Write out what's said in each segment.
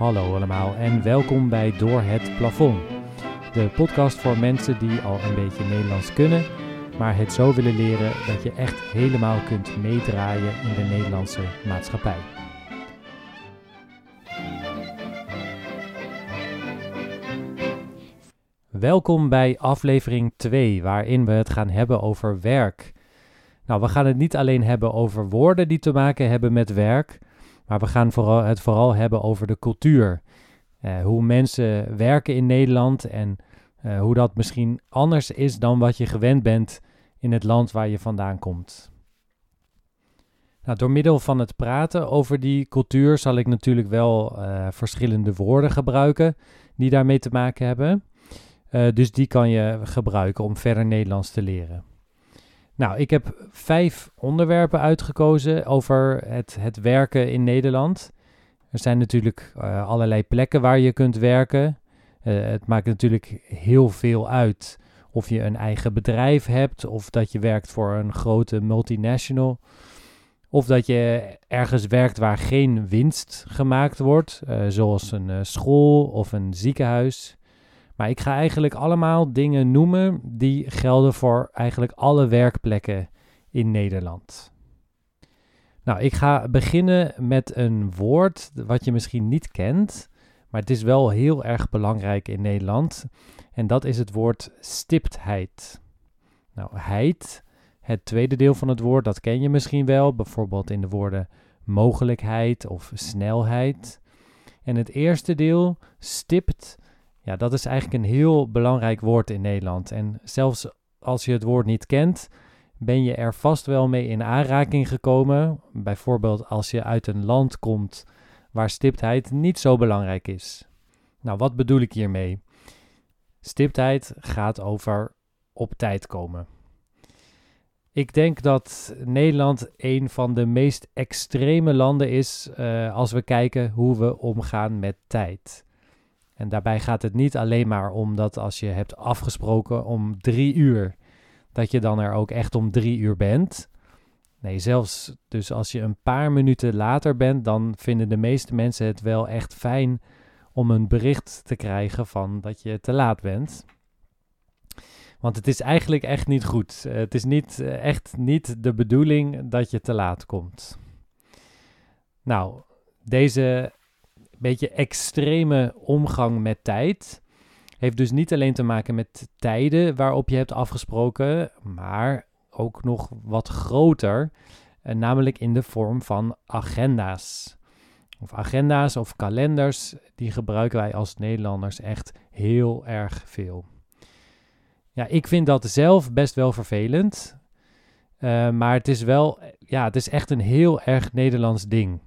Hallo allemaal en welkom bij Door het Plafond. De podcast voor mensen die al een beetje Nederlands kunnen, maar het zo willen leren dat je echt helemaal kunt meedraaien in de Nederlandse maatschappij. Welkom bij aflevering 2, waarin we het gaan hebben over werk. Nou, we gaan het niet alleen hebben over woorden die te maken hebben met werk, maar we gaan vooral, het vooral hebben over de cultuur. Uh, hoe mensen werken in Nederland en uh, hoe dat misschien anders is dan wat je gewend bent in het land waar je vandaan komt. Nou, door middel van het praten over die cultuur zal ik natuurlijk wel uh, verschillende woorden gebruiken die daarmee te maken hebben. dus die kan je gebruiken om verder Nederlands te leren. Nou, ik heb vijf onderwerpen uitgekozen over het, het werken in Nederland. Er zijn natuurlijk uh, allerlei plekken waar je kunt werken. Uh, het maakt natuurlijk heel veel uit of je een eigen bedrijf hebt, of dat je werkt voor een grote multinational, of dat je ergens werkt waar geen winst gemaakt wordt, uh, zoals een school of een ziekenhuis. Maar ik ga eigenlijk allemaal dingen noemen die gelden voor eigenlijk alle werkplekken in Nederland. Nou, ik ga beginnen met een woord wat je misschien niet kent, maar het is wel heel erg belangrijk in Nederland. En dat is het woord stiptheid. Nou, heid, het tweede deel van het woord, dat ken je misschien wel, bijvoorbeeld in de woorden mogelijkheid of snelheid. En het eerste deel, stipt, ja, dat is eigenlijk een heel belangrijk woord in Nederland. En zelfs als je het woord niet kent, ben je er vast wel mee in aanraking gekomen. Bijvoorbeeld als je uit een land komt waar stiptheid niet zo belangrijk is. Nou, wat bedoel ik hiermee? Stiptheid gaat over op tijd komen. Ik denk dat Nederland een van de meest extreme landen is uh, als we kijken hoe we omgaan met tijd. En daarbij gaat het niet alleen maar om dat als je hebt afgesproken om drie uur, dat je dan er ook echt om drie uur bent. Nee, zelfs dus als je een paar minuten later bent, dan vinden de meeste mensen het wel echt fijn om een bericht te krijgen van dat je te laat bent. Want het is eigenlijk echt niet goed. Het is niet, echt niet de bedoeling dat je te laat komt. Nou, deze beetje extreme omgang met tijd. Heeft dus niet alleen te maken met tijden waarop je hebt afgesproken, maar ook nog wat groter, eh, namelijk in de vorm van agenda's. Of agenda's of kalenders, die gebruiken wij als Nederlanders echt heel erg veel. Ja, ik vind dat zelf best wel vervelend. Uh, maar het is wel, ja, het is echt een heel erg Nederlands ding.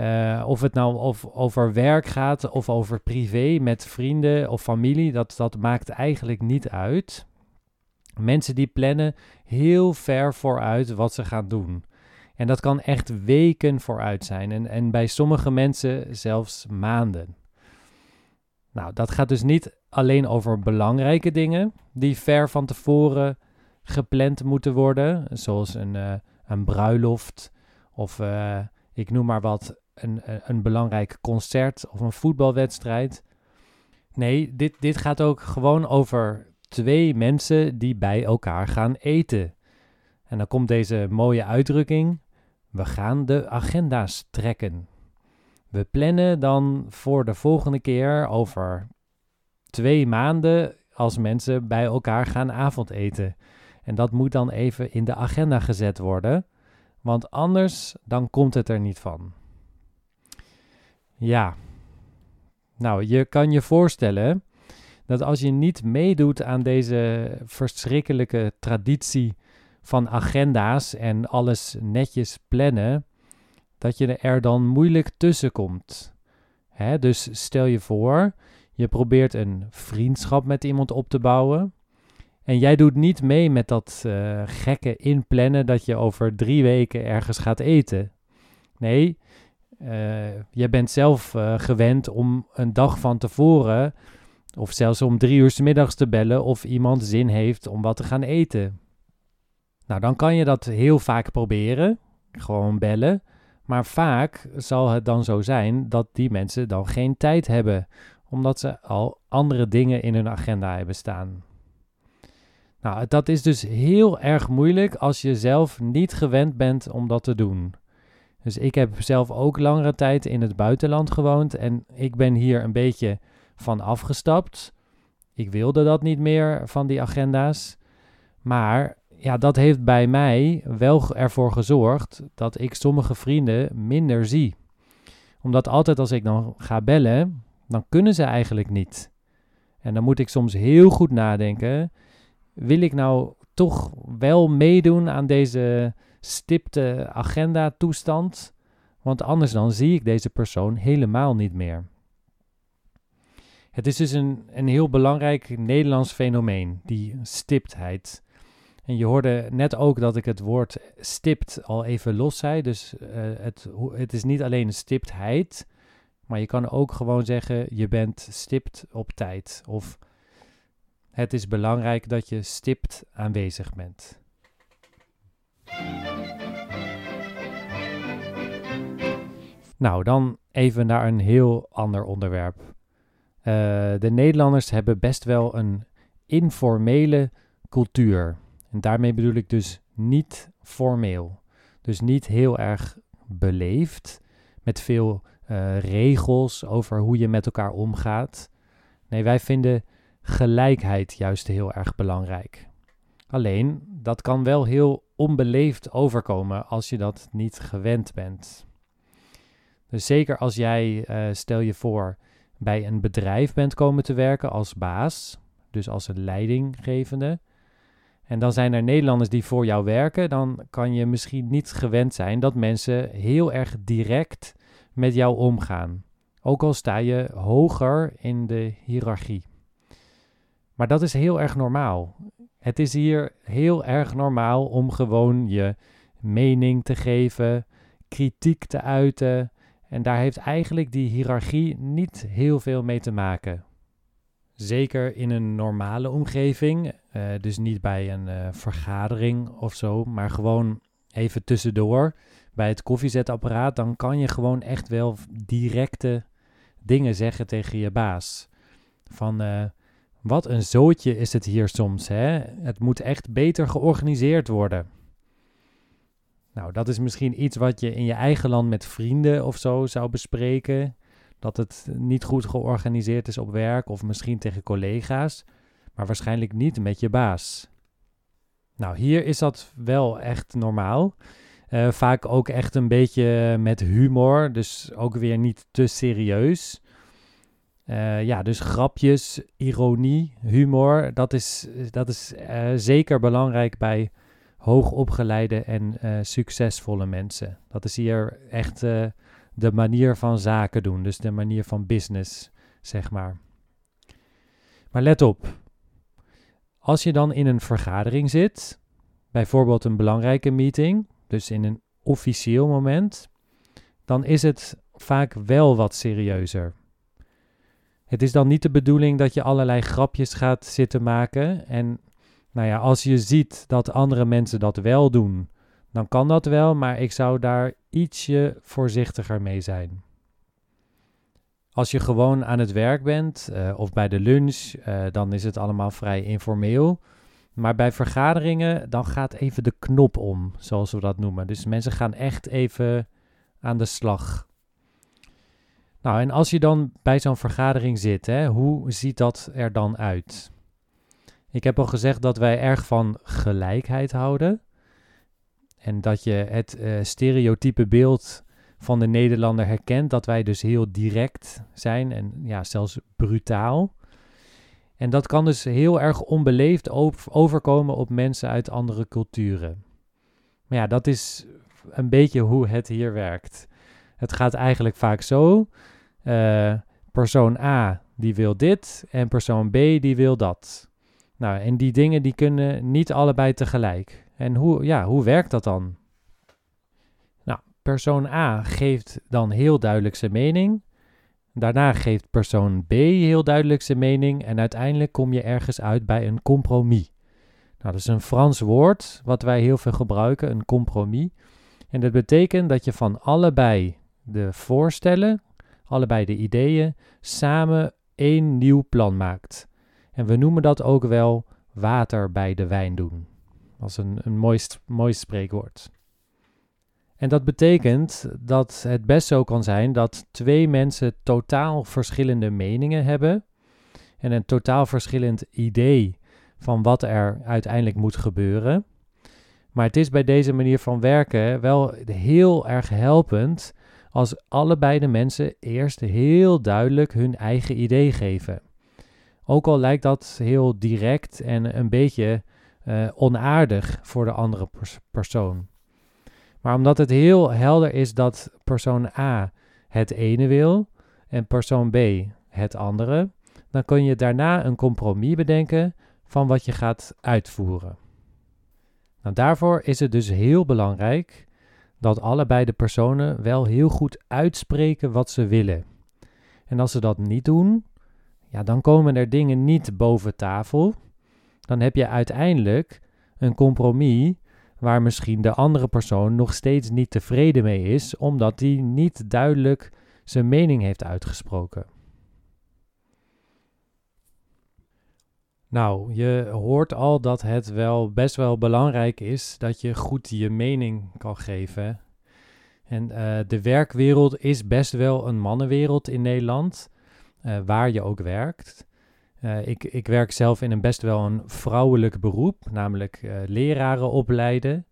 Uh, of het nou of over werk gaat of over privé met vrienden of familie, dat, dat maakt eigenlijk niet uit. Mensen die plannen heel ver vooruit wat ze gaan doen. En dat kan echt weken vooruit zijn. En, en bij sommige mensen zelfs maanden. Nou, dat gaat dus niet alleen over belangrijke dingen die ver van tevoren gepland moeten worden. Zoals een, uh, een bruiloft of uh, ik noem maar wat, een, een belangrijk concert of een voetbalwedstrijd. Nee, dit, dit gaat ook gewoon over twee mensen die bij elkaar gaan eten. En dan komt deze mooie uitdrukking: we gaan de agenda's trekken. We plannen dan voor de volgende keer over twee maanden als mensen bij elkaar gaan avondeten. En dat moet dan even in de agenda gezet worden, want anders dan komt het er niet van. Ja. Nou, je kan je voorstellen dat als je niet meedoet aan deze verschrikkelijke traditie van agenda's en alles netjes plannen, dat je er dan moeilijk tussen komt. Hè? Dus stel je voor, je probeert een vriendschap met iemand op te bouwen. En jij doet niet mee met dat uh, gekke inplannen dat je over drie weken ergens gaat eten. Nee, uh, je bent zelf uh, gewend om een dag van tevoren, of zelfs om drie uur s middags te bellen of iemand zin heeft om wat te gaan eten. Nou, dan kan je dat heel vaak proberen, gewoon bellen. Maar vaak zal het dan zo zijn dat die mensen dan geen tijd hebben, omdat ze al andere dingen in hun agenda hebben staan. Nou, dat is dus heel erg moeilijk als je zelf niet gewend bent om dat te doen. Dus ik heb zelf ook langere tijd in het buitenland gewoond en ik ben hier een beetje van afgestapt. Ik wilde dat niet meer van die agenda's. Maar ja, dat heeft bij mij wel ervoor gezorgd dat ik sommige vrienden minder zie. Omdat altijd als ik dan ga bellen, dan kunnen ze eigenlijk niet. En dan moet ik soms heel goed nadenken. Wil ik nou toch wel meedoen aan deze stipte agenda toestand? Want anders dan zie ik deze persoon helemaal niet meer. Het is dus een, een heel belangrijk Nederlands fenomeen, die stiptheid. En je hoorde net ook dat ik het woord stipt al even los zei. Dus uh, het, het is niet alleen een stiptheid, maar je kan ook gewoon zeggen je bent stipt op tijd. Of het is belangrijk dat je stipt aanwezig bent. Nou, dan even naar een heel ander onderwerp. Uh, de Nederlanders hebben best wel een informele cultuur. En daarmee bedoel ik dus niet formeel. Dus niet heel erg beleefd, met veel uh, regels over hoe je met elkaar omgaat. Nee, wij vinden gelijkheid juist heel erg belangrijk. Alleen, dat kan wel heel onbeleefd overkomen als je dat niet gewend bent. Dus zeker als jij, uh, stel je voor, bij een bedrijf bent komen te werken als baas, dus als een leidinggevende, en dan zijn er Nederlanders die voor jou werken, dan kan je misschien niet gewend zijn dat mensen heel erg direct met jou omgaan. Ook al sta je hoger in de hiërarchie. Maar dat is heel erg normaal. Het is hier heel erg normaal om gewoon je mening te geven, kritiek te uiten. En daar heeft eigenlijk die hiërarchie niet heel veel mee te maken. Zeker in een normale omgeving, uh, dus niet bij een uh, vergadering of zo, maar gewoon even tussendoor bij het koffiezetapparaat, dan kan je gewoon echt wel directe dingen zeggen tegen je baas. Van uh, wat een zootje is het hier soms, hè? Het moet echt beter georganiseerd worden. Nou, dat is misschien iets wat je in je eigen land met vrienden of zo zou bespreken dat het niet goed georganiseerd is op werk of misschien tegen collega's, maar waarschijnlijk niet met je baas. Nou, hier is dat wel echt normaal. Uh, vaak ook echt een beetje met humor, dus ook weer niet te serieus. Uh, ja, dus grapjes, ironie, humor, dat is, dat is uh, zeker belangrijk bij hoogopgeleide en succesvolle mensen. Dat is hier echt de manier van zaken doen, dus de manier van business, zeg maar. Maar let op, als je dan in een vergadering zit, bijvoorbeeld een belangrijke meeting, dus in een officieel moment, dan is het vaak wel wat serieuzer. Het is dan niet de bedoeling dat je allerlei grapjes gaat zitten maken. En nou ja, als je ziet dat andere mensen dat wel doen, dan kan dat wel, maar ik zou daar ietsje voorzichtiger mee zijn. Als je gewoon aan het werk bent uh, of bij de lunch, uh, dan is het allemaal vrij informeel. Maar bij vergaderingen, dan gaat even de knop om, zoals we dat noemen. Dus mensen gaan echt even aan de slag. Nou, en als je dan bij zo'n vergadering zit, hè, hoe ziet dat er dan uit? Ik heb al gezegd dat wij erg van gelijkheid houden. En dat je het uh, stereotype beeld van de Nederlander herkent, dat wij dus heel direct zijn en ja, zelfs brutaal. En dat kan dus heel erg onbeleefd overkomen op mensen uit andere culturen. Maar ja, dat is een beetje hoe het hier werkt. Het gaat eigenlijk vaak zo: uh, persoon A die wil dit en persoon B die wil dat. Nou, en die dingen die kunnen niet allebei tegelijk. En hoe, ja, hoe werkt dat dan? Nou, persoon A geeft dan heel duidelijk zijn mening. Daarna geeft persoon B heel duidelijk zijn mening. En uiteindelijk kom je ergens uit bij een compromis. Nou, dat is een Frans woord wat wij heel veel gebruiken, een compromis. En dat betekent dat je van allebei de voorstellen, allebei de ideeën, samen één nieuw plan maakt. En we noemen dat ook wel water bij de wijn doen. Als een, een mooi, mooi spreekwoord. En dat betekent dat het best zo kan zijn dat twee mensen totaal verschillende meningen hebben en een totaal verschillend idee van wat er uiteindelijk moet gebeuren. Maar het is bij deze manier van werken wel heel erg helpend als allebei de mensen eerst heel duidelijk hun eigen idee geven. Ook al lijkt dat heel direct en een beetje uh, onaardig voor de andere persoon. Maar omdat het heel helder is dat persoon A het ene wil en persoon B het andere, dan kun je daarna een compromis bedenken van wat je gaat uitvoeren. Nou, daarvoor is het dus heel belangrijk dat allebei de personen wel heel goed uitspreken wat ze willen. En als ze dat niet doen, ja, dan komen er dingen niet boven tafel. Dan heb je uiteindelijk een compromis waar misschien de andere persoon nog steeds niet tevreden mee is, omdat die niet duidelijk zijn mening heeft uitgesproken. Nou, je hoort al dat het wel best wel belangrijk is dat je goed je mening kan geven. En uh, de werkwereld is best wel een mannenwereld in Nederland, uh, waar je ook werkt. Uh, ik, ik werk zelf in een best wel een vrouwelijk beroep, namelijk leraren opleiden.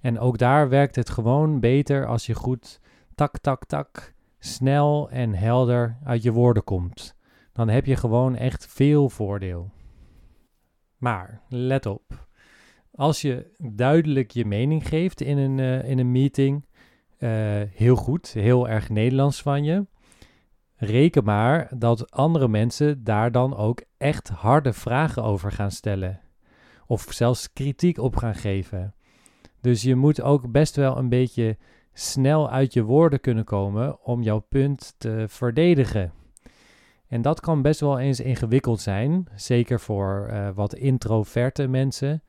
En ook daar werkt het gewoon beter als je goed tak, tak, tak, snel en helder uit je woorden komt. Dan heb je gewoon echt veel voordeel. Maar let op, als je duidelijk je mening geeft in een, in een meeting, heel goed, heel erg Nederlands van je. Reken maar dat andere mensen daar dan ook echt harde vragen over gaan stellen. Of zelfs kritiek op gaan geven. Dus je moet ook best wel een beetje snel uit je woorden kunnen komen om jouw punt te verdedigen. En dat kan best wel eens ingewikkeld zijn, zeker voor uh, wat introverte mensen.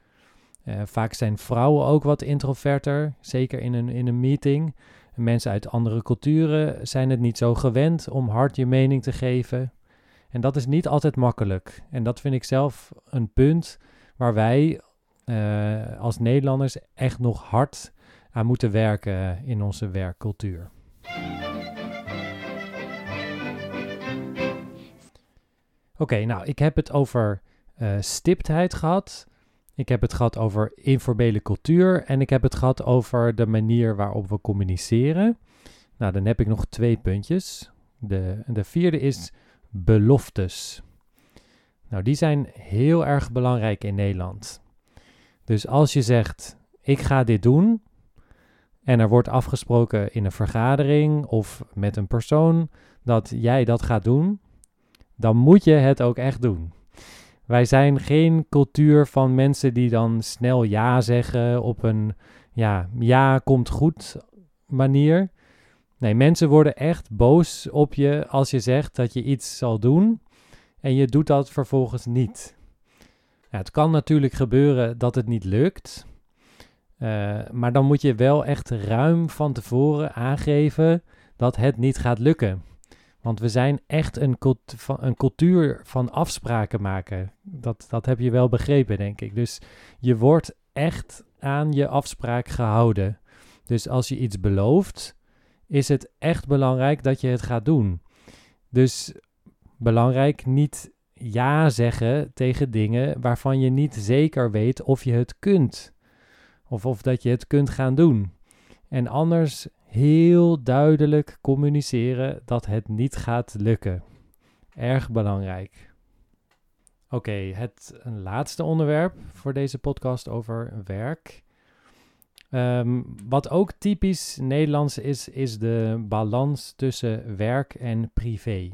Uh, vaak zijn vrouwen ook wat introverter, zeker in een, in een meeting. Mensen uit andere culturen zijn het niet zo gewend om hard je mening te geven. En dat is niet altijd makkelijk. En dat vind ik zelf een punt waar wij uh, als Nederlanders echt nog hard aan moeten werken in onze werkcultuur. Oké, nou, ik heb het over uh, stiptheid gehad. Ik heb het gehad over informele cultuur. En ik heb het gehad over de manier waarop we communiceren. Nou, dan heb ik nog twee puntjes. De, de vierde is beloftes. Nou, die zijn heel erg belangrijk in Nederland. Dus als je zegt, ik ga dit doen, en er wordt afgesproken in een vergadering of met een persoon dat jij dat gaat doen, dan moet je het ook echt doen. Wij zijn geen cultuur van mensen die dan snel ja zeggen op een ja, ja komt goed manier. Nee, mensen worden echt boos op je als je zegt dat je iets zal doen en je doet dat vervolgens niet. Het kan natuurlijk gebeuren dat het niet lukt, uh, maar dan moet je wel echt ruim van tevoren aangeven dat het niet gaat lukken. Want we zijn echt een, een cultuur van afspraken maken. Dat, dat heb je wel begrepen, denk ik. Dus je wordt echt aan je afspraak gehouden. Dus als je iets belooft, is het echt belangrijk dat je het gaat doen. Dus belangrijk niet ja zeggen tegen dingen waarvan je niet zeker weet of je het kunt. Of, of dat je het kunt gaan doen. En anders heel duidelijk communiceren dat het niet gaat lukken. Erg belangrijk. Oké, het laatste onderwerp voor deze podcast over werk. Um, wat ook typisch Nederlands is, is de balans tussen werk en privé.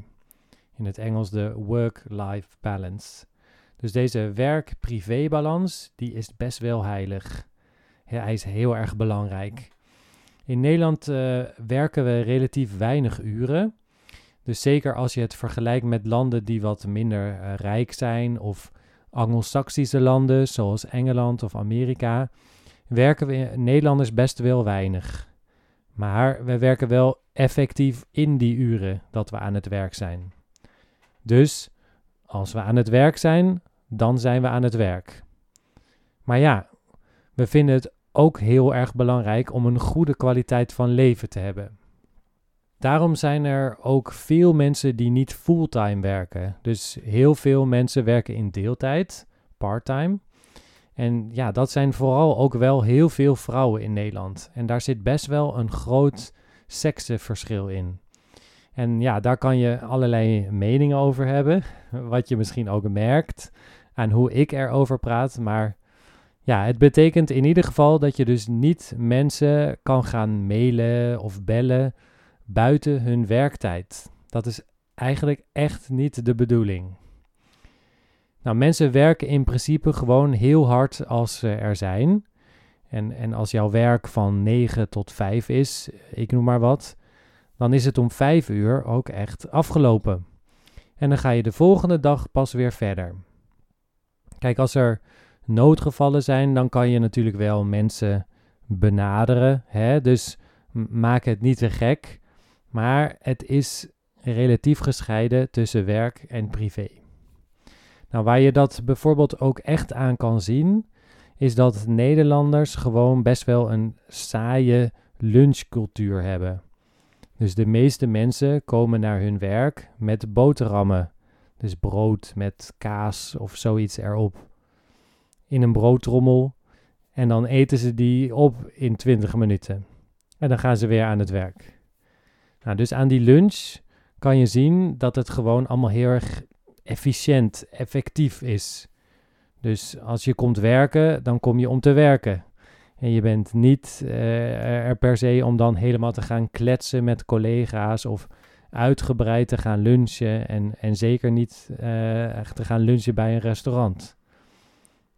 In het Engels de work-life balance. Dus deze werk-privé balans, die is best wel heilig. hij is heel erg belangrijk. In Nederland uh, werken we relatief weinig uren. Dus zeker als je het vergelijkt met landen die wat minder uh, rijk zijn of Anglo-Saxische landen zoals Engeland of Amerika, werken we Nederlanders best wel weinig. Maar we werken wel effectief in die uren dat we aan het werk zijn. Dus als we aan het werk zijn, dan zijn we aan het werk. Maar ja, we vinden het ook heel erg belangrijk om een goede kwaliteit van leven te hebben. Daarom zijn er ook veel mensen die niet fulltime werken. Dus heel veel mensen werken in deeltijd, parttime. En ja, dat zijn vooral ook wel heel veel vrouwen in Nederland. En daar zit best wel een groot seksenverschil in. En ja, daar kan je allerlei meningen over hebben. Wat je misschien ook merkt aan hoe ik erover praat. Maar ja, het betekent in ieder geval dat je dus niet mensen kan gaan mailen of bellen buiten hun werktijd. Dat is eigenlijk echt niet de bedoeling. Nou, mensen werken in principe gewoon heel hard als ze er zijn. En, en als jouw werk van 9 tot 5 is, ik noem maar wat, dan is het om 5 uur ook echt afgelopen. En dan ga je de volgende dag pas weer verder. Kijk, als er noodgevallen zijn, dan kan je natuurlijk wel mensen benaderen. Hè? Dus maak het niet te gek. Maar het is relatief gescheiden tussen werk en privé. Nou, waar je dat bijvoorbeeld ook echt aan kan zien, is dat Nederlanders gewoon best wel een saaie lunchcultuur hebben. Dus de meeste mensen komen naar hun werk met boterhammen. Dus brood met kaas of zoiets erop. In een broodtrommel. En dan eten ze die op in 20 minuten. En dan gaan ze weer aan het werk. Nou, dus aan die lunch kan je zien dat het gewoon allemaal heel erg efficiënt, effectief is. Dus als je komt werken, dan kom je om te werken. En je bent niet uh, er per se om dan helemaal te gaan kletsen met collega's of uitgebreid te gaan lunchen en, en zeker niet uh, te gaan lunchen bij een restaurant.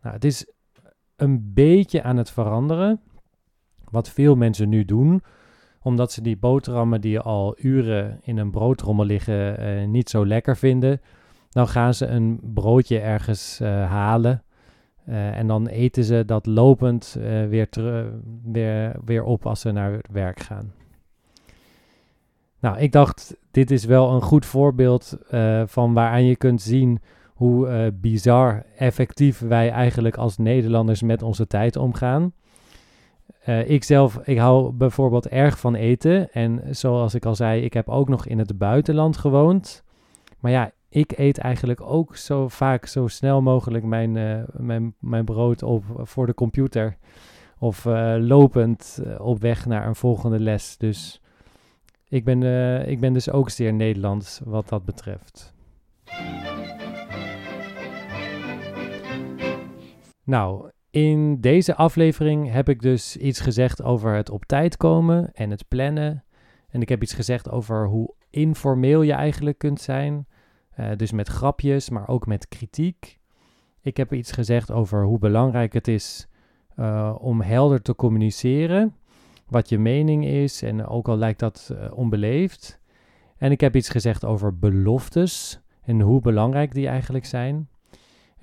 Nou, het is een beetje aan het veranderen. Wat veel mensen nu doen, omdat ze die boterhammen die al uren in een broodrommel liggen uh, niet zo lekker vinden. Dan gaan ze een broodje ergens uh, halen. Uh, en dan eten ze dat lopend weer, weer, weer op als ze naar werk gaan. Nou, ik dacht, dit is wel een goed voorbeeld van waaraan je kunt zien hoe bizar effectief wij eigenlijk als Nederlanders met onze tijd omgaan. Uh, ik zelf, ik hou bijvoorbeeld erg van eten. En zoals ik al zei, ik heb ook nog in het buitenland gewoond. Maar ja, ik eet eigenlijk ook zo vaak, zo snel mogelijk mijn, uh, mijn, mijn brood op voor de computer. Of lopend op weg naar een volgende les. Dus ik ben, ik ben dus ook zeer Nederlands wat dat betreft. Nou, in deze aflevering heb ik dus iets gezegd over het op tijd komen en het plannen. En ik heb iets gezegd over hoe informeel je eigenlijk kunt zijn. Uh, dus met grapjes, maar ook met kritiek. Ik heb iets gezegd over hoe belangrijk het is uh, om helder te communiceren. Wat je mening is. En ook al lijkt dat uh, onbeleefd. En ik heb iets gezegd over beloftes en hoe belangrijk die eigenlijk zijn.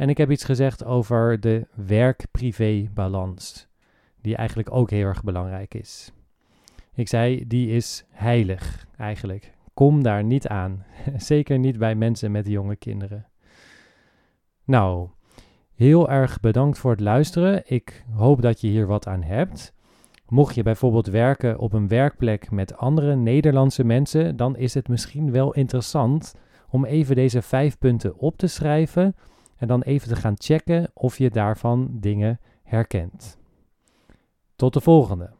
En ik heb iets gezegd over de werk-privé-balans, die eigenlijk ook heel erg belangrijk is. Ik zei, die is heilig eigenlijk. Kom daar niet aan. Zeker niet bij mensen met jonge kinderen. Nou, heel erg bedankt voor het luisteren. Ik hoop dat je hier wat aan hebt. Mocht je bijvoorbeeld werken op een werkplek met andere Nederlandse mensen, dan is het misschien wel interessant om even deze vijf punten op te schrijven en dan even te gaan checken of je daarvan dingen herkent. Tot de volgende.